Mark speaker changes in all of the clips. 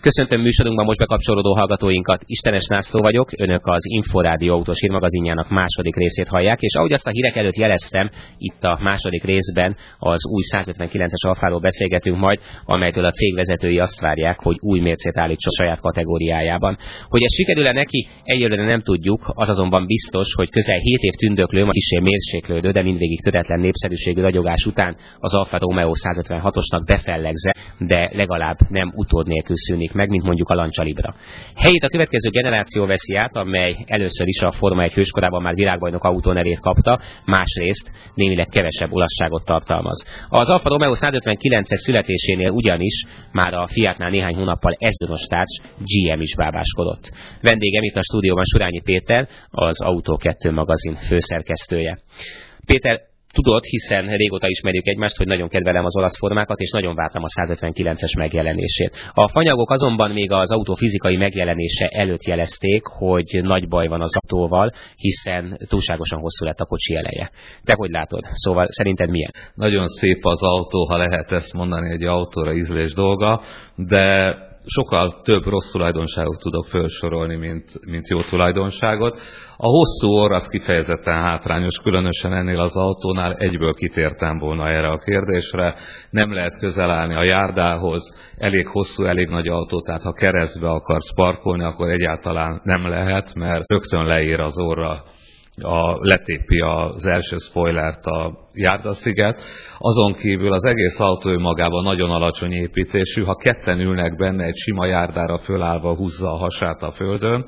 Speaker 1: Köszöntöm műsorunkban most bekapcsolódó hallgatóinkat. Istenes Nászló vagyok, önök az Inforádió autós hírmagazinjának második részét hallják, és ahogy azt a hírek előtt jeleztem, itt a második részben az új 159-es alfáról beszélgetünk majd, amelytől a cég vezetői azt várják, hogy új mércét állítson saját kategóriájában. Hogy ez sikerül-e neki, egyelőre nem tudjuk, az azonban biztos, hogy közel 7 év tündöklő, ma kisé mérséklődő, de mindvégig töretlen népszerűségű ragyogás után az Alfa Romeo 156-osnak befellegze, de legalább nem utód nélkül szűnik jelenik meg, mint mondjuk a Lancia Libra. Helyét a következő generáció veszi át, amely először is a Forma 1 hőskorában már világbajnok autónerét kapta, másrészt némileg kevesebb olasságot tartalmaz. Az Alfa Romeo 159-es születésénél ugyanis már a Fiatnál néhány hónappal ezdonos társ GM is bábáskodott. Vendégem itt a stúdióban Surányi Péter, az Autó 2 magazin főszerkesztője. Péter, Tudod, hiszen régóta ismerjük egymást, hogy nagyon kedvelem az olasz formákat, és nagyon vártam a 159-es megjelenését. A fanyagok azonban még az autó fizikai megjelenése előtt jelezték, hogy nagy baj van az autóval, hiszen túlságosan hosszú lett a kocsi eleje. Te hogy látod? Szóval szerinted milyen?
Speaker 2: Nagyon szép az autó, ha lehet ezt mondani egy autóra ízlés dolga, de sokkal több rossz tulajdonságot tudok felsorolni, mint, mint jó tulajdonságot. A hosszú orr az kifejezetten hátrányos, különösen ennél az autónál egyből kitértem volna erre a kérdésre. Nem lehet közel állni a járdához, elég hosszú, elég nagy autó, tehát ha keresztbe akarsz parkolni, akkor egyáltalán nem lehet, mert rögtön leér az orra a, letépi az első spoilert a járdasziget. Azon kívül az egész autó önmagában nagyon alacsony építésű, ha ketten ülnek benne egy sima járdára fölállva húzza a hasát a földön,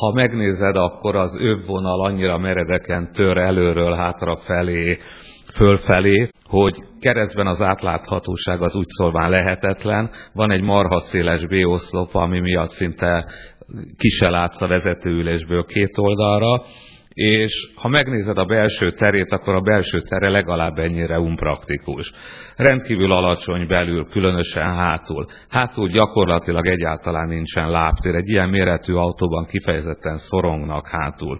Speaker 2: ha megnézed, akkor az övvonal annyira meredeken tör előről hátra felé, fölfelé, hogy keresztben az átláthatóság az úgy szólván lehetetlen. Van egy marhaszéles B-oszlop, ami miatt szinte ki se látsz a vezetőülésből két oldalra, és ha megnézed a belső terét, akkor a belső tere legalább ennyire unpraktikus. Rendkívül alacsony belül, különösen hátul. Hátul gyakorlatilag egyáltalán nincsen lábtér. Egy ilyen méretű autóban kifejezetten szorongnak hátul.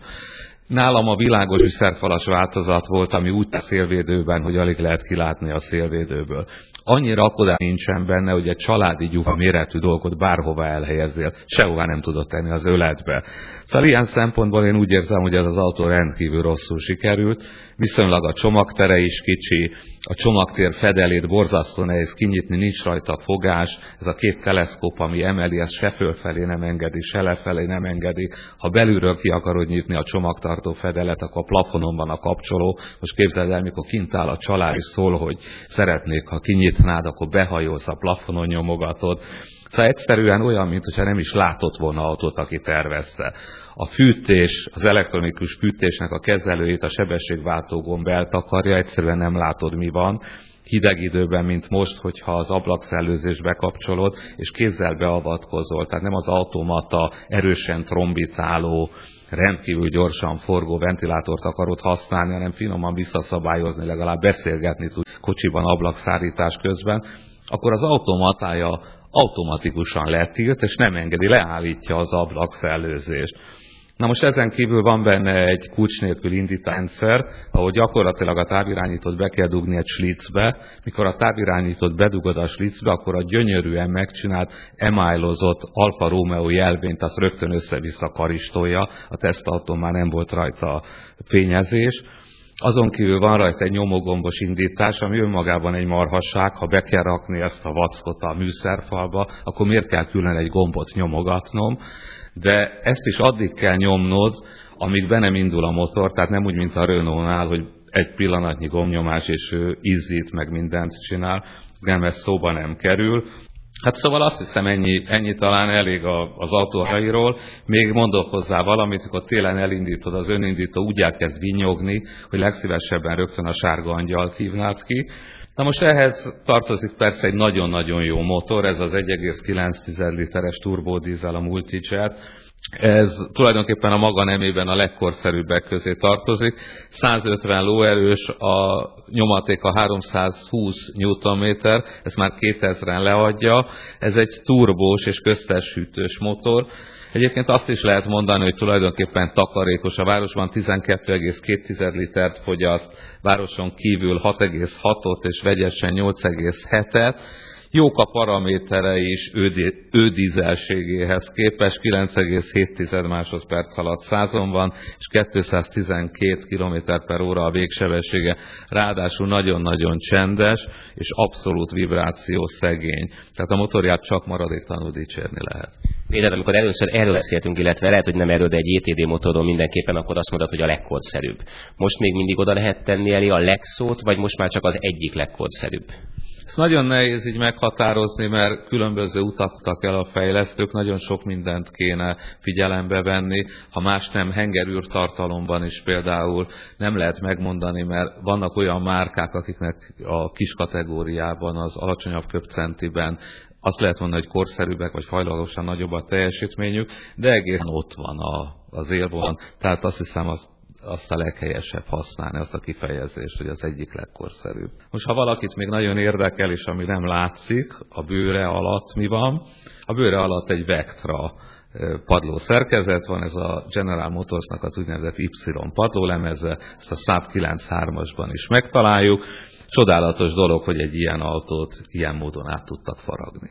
Speaker 2: Nálam a világos üszerfalas változat volt, ami úgy szélvédőben, hogy alig lehet kilátni a szélvédőből. Annyi rakodás nincsen benne, hogy egy családi gyufa méretű dolgot bárhova elhelyezzél, sehová nem tudod tenni az öletbe. Szóval ilyen szempontból én úgy érzem, hogy ez az autó rendkívül rosszul sikerült, viszonylag a csomagtere is kicsi, a csomagtér fedelét borzasztó nehéz kinyitni, nincs rajta fogás, ez a két teleszkóp, ami emeli, ez se fölfelé nem engedi, se lefelé nem engedi. Ha belülről ki akarod nyitni a csomagtartó fedelet, akkor a plafonon van a kapcsoló. Most képzeld el, mikor kint áll a család, és szól, hogy szeretnék, ha kinyitnád, akkor behajolsz a plafonon nyomogatod. Szóval egyszerűen olyan, mintha nem is látott volna autót, aki tervezte. A fűtés, az elektronikus fűtésnek a kezelőjét a sebességváltó gomb eltakarja, egyszerűen nem látod, mi van hideg időben, mint most, hogyha az ablakszellőzést bekapcsolod, és kézzel beavatkozol. Tehát nem az automata erősen trombitáló, rendkívül gyorsan forgó ventilátort akarod használni, hanem finoman visszaszabályozni, legalább beszélgetni tud kocsiban ablakszárítás közben, akkor az automatája automatikusan letilt, és nem engedi, leállítja az ablakszellőzést. Na most ezen kívül van benne egy kulcs nélkül indításrendszer, ahol gyakorlatilag a távirányítót be kell dugni egy slicbe. Mikor a távirányítót bedugod a slicbe, akkor a gyönyörűen megcsinált, emilozott Alfa Romeo jelvényt az rögtön össze-vissza karistolja. A tesztautón már nem volt rajta fényezés. Azon kívül van rajta egy nyomógombos indítás, ami önmagában egy marhasság, ha be kell rakni ezt a vackot a műszerfalba, akkor miért kell külön egy gombot nyomogatnom, de ezt is addig kell nyomnod, amíg be nem indul a motor, tehát nem úgy, mint a Renault-nál, hogy egy pillanatnyi gomnyomás, és ő izzít, meg mindent csinál, nem, ez szóba nem kerül. Hát szóval azt hiszem ennyi, ennyi talán elég az autóhairól. Még mondok hozzá valamit, amikor télen elindítod, az önindító úgy elkezd vinyogni, hogy legszívesebben rögtön a sárga angyalt hívnád ki. Na most ehhez tartozik persze egy nagyon-nagyon jó motor, ez az 1,9 literes turbódízel a Multijet, ez tulajdonképpen a maga nemében a legkorszerűbbek közé tartozik. 150 lóerős, a nyomatéka 320 Nm, ezt már 2000-en leadja. Ez egy turbós és köztes hűtős motor. Egyébként azt is lehet mondani, hogy tulajdonképpen takarékos. A városban 12,2 litert fogyaszt, városon kívül 6,6-ot és vegyesen 8,7-et Jók a paraméterei is ődízelségéhez képest, 9,7 másodperc alatt százon van, és 212 km per óra a végsebessége. Ráadásul nagyon-nagyon csendes, és abszolút vibráció szegény. Tehát a motorját csak maradéktalanul dicsérni lehet.
Speaker 1: Például, amikor először erről beszéltünk, illetve lehet, hogy nem erről, de egy JTD motoron mindenképpen, akkor azt mondod, hogy a legkorszerűbb. Most még mindig oda lehet tenni elé a legszót, vagy most már csak az egyik legkorszerűbb?
Speaker 2: Ezt nagyon nehéz így meghatározni, mert különböző utaktak el a fejlesztők, nagyon sok mindent kéne figyelembe venni. Ha más nem, hengerűr tartalomban is például nem lehet megmondani, mert vannak olyan márkák, akiknek a kis kategóriában, az alacsonyabb köpcentiben azt lehet mondani, hogy korszerűbbek, vagy fajlagosan nagyobb a teljesítményük, de egészen ott van a, az élvonal. Tehát azt hiszem, az azt a leghelyesebb használni, azt a kifejezést, hogy az egyik legkorszerűbb. Most ha valakit még nagyon érdekel, és ami nem látszik, a bőre alatt mi van? A bőre alatt egy Vectra padló szerkezet van, ez a General Motorsnak az úgynevezett Y padlólemeze, ezt a Saab 93-asban is megtaláljuk. Csodálatos dolog, hogy egy ilyen autót ilyen módon át tudtak faragni.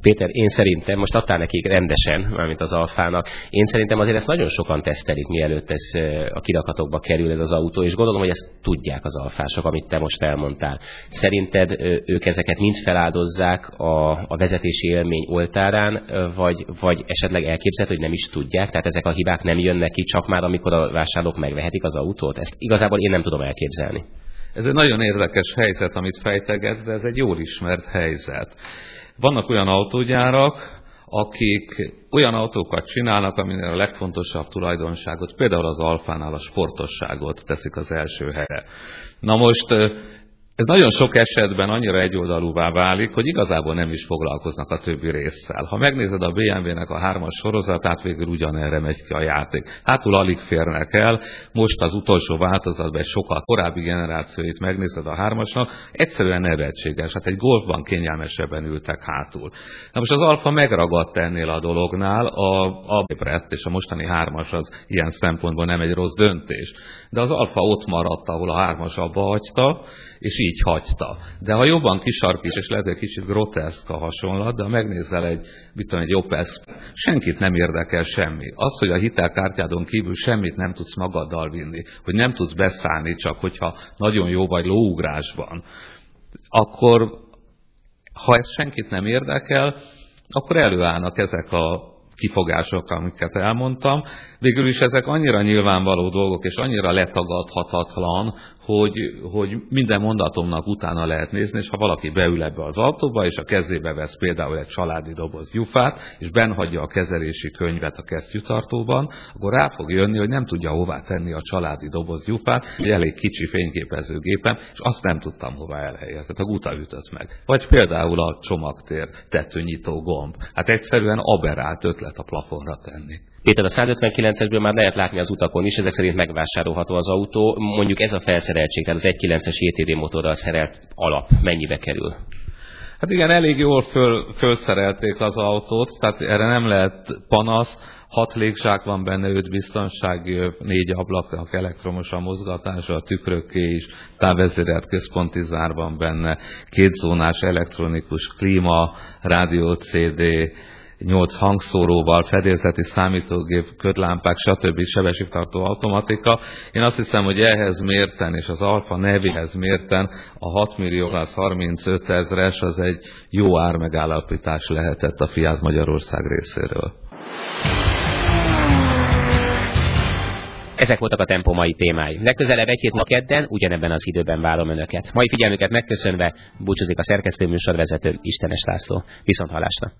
Speaker 1: Péter, én szerintem, most adtál nekik rendesen, mármint az alfának, én szerintem azért ezt nagyon sokan tesztelik, mielőtt ez a kirakatokba kerül ez az autó, és gondolom, hogy ezt tudják az alfások, amit te most elmondtál. Szerinted ők ezeket mind feláldozzák a, a vezetési élmény oltárán, vagy, vagy esetleg elképzelhető, hogy nem is tudják, tehát ezek a hibák nem jönnek ki csak már, amikor a vásárlók megvehetik az autót? Ezt igazából én nem tudom elképzelni.
Speaker 2: Ez egy nagyon érdekes helyzet, amit fejtegetsz, de ez egy jól ismert helyzet. Vannak olyan autógyárak, akik olyan autókat csinálnak, aminél a legfontosabb tulajdonságot, például az alfánál a sportosságot teszik az első helyre. Na most ez nagyon sok esetben annyira egyoldalúvá válik, hogy igazából nem is foglalkoznak a többi résszel. Ha megnézed a BMW-nek a hármas sorozatát, végül ugyanerre megy ki a játék. Hátul alig férnek el, most az utolsó változatban egy sokkal korábbi generációit megnézed a hármasnak, egyszerűen nevetséges. Hát egy golfban kényelmesebben ültek hátul. Na most az Alfa megragadt ennél a dolognál, a, a Brett és a mostani hármas az ilyen szempontból nem egy rossz döntés. De az Alfa ott maradt, ahol a hármas abba hagyta, és így hagyta. De ha jobban kisarkít, és lehet, hogy kicsit groteszk a hasonlat, de ha megnézel egy, mit tudom, egy Opel, senkit nem érdekel semmi. Az, hogy a hitelkártyádon kívül semmit nem tudsz magaddal vinni, hogy nem tudsz beszállni, csak hogyha nagyon jó vagy lóugrásban, akkor ha ez senkit nem érdekel, akkor előállnak ezek a kifogások, amiket elmondtam. Végül is ezek annyira nyilvánvaló dolgok, és annyira letagadhatatlan, hogy, hogy minden mondatomnak utána lehet nézni, és ha valaki beül ebbe az autóba, és a kezébe vesz például egy családi doboz gyufát, és benhagyja a kezelési könyvet a kesztyűtartóban, akkor rá fog jönni, hogy nem tudja hová tenni a családi doboz gyufát, egy elég kicsi fényképezőgépen, és azt nem tudtam hová elhelyezni. Tehát a guta ütött meg. Vagy például a csomagtér tetőnyitó gomb. Hát egyszerűen aberált ötlet a plafonra tenni.
Speaker 1: Péter, a 159-esből már lehet látni az utakon is, ezek szerint megvásárolható az autó. Mondjuk ez a felszereltség, tehát az 1.9-es JTD motorral szerelt alap mennyibe kerül?
Speaker 2: Hát igen, elég jól föl, fölszerelték az autót, tehát erre nem lehet panasz. Hat légzsák van benne, öt biztonsági, négy ablak, elektromos a mozgatása, a tükröké is, távezérelt központi zár van benne, kétzónás elektronikus klíma, rádió CD, nyolc hangszóróval, fedélzeti számítógép, ködlámpák, stb. sebességtartó automatika. Én azt hiszem, hogy ehhez mérten, és az Alfa nevéhez mérten a 6 millió 35 ezres az egy jó ármegállapítás lehetett a Fiat Magyarország részéről.
Speaker 1: Ezek voltak a Tempo mai témái. Legközelebb egy hét ma kedden, ugyanebben az időben várom Önöket. Mai figyelmüket megköszönve búcsúzik a szerkesztő műsorvezető Istenes László. Viszont hallásra!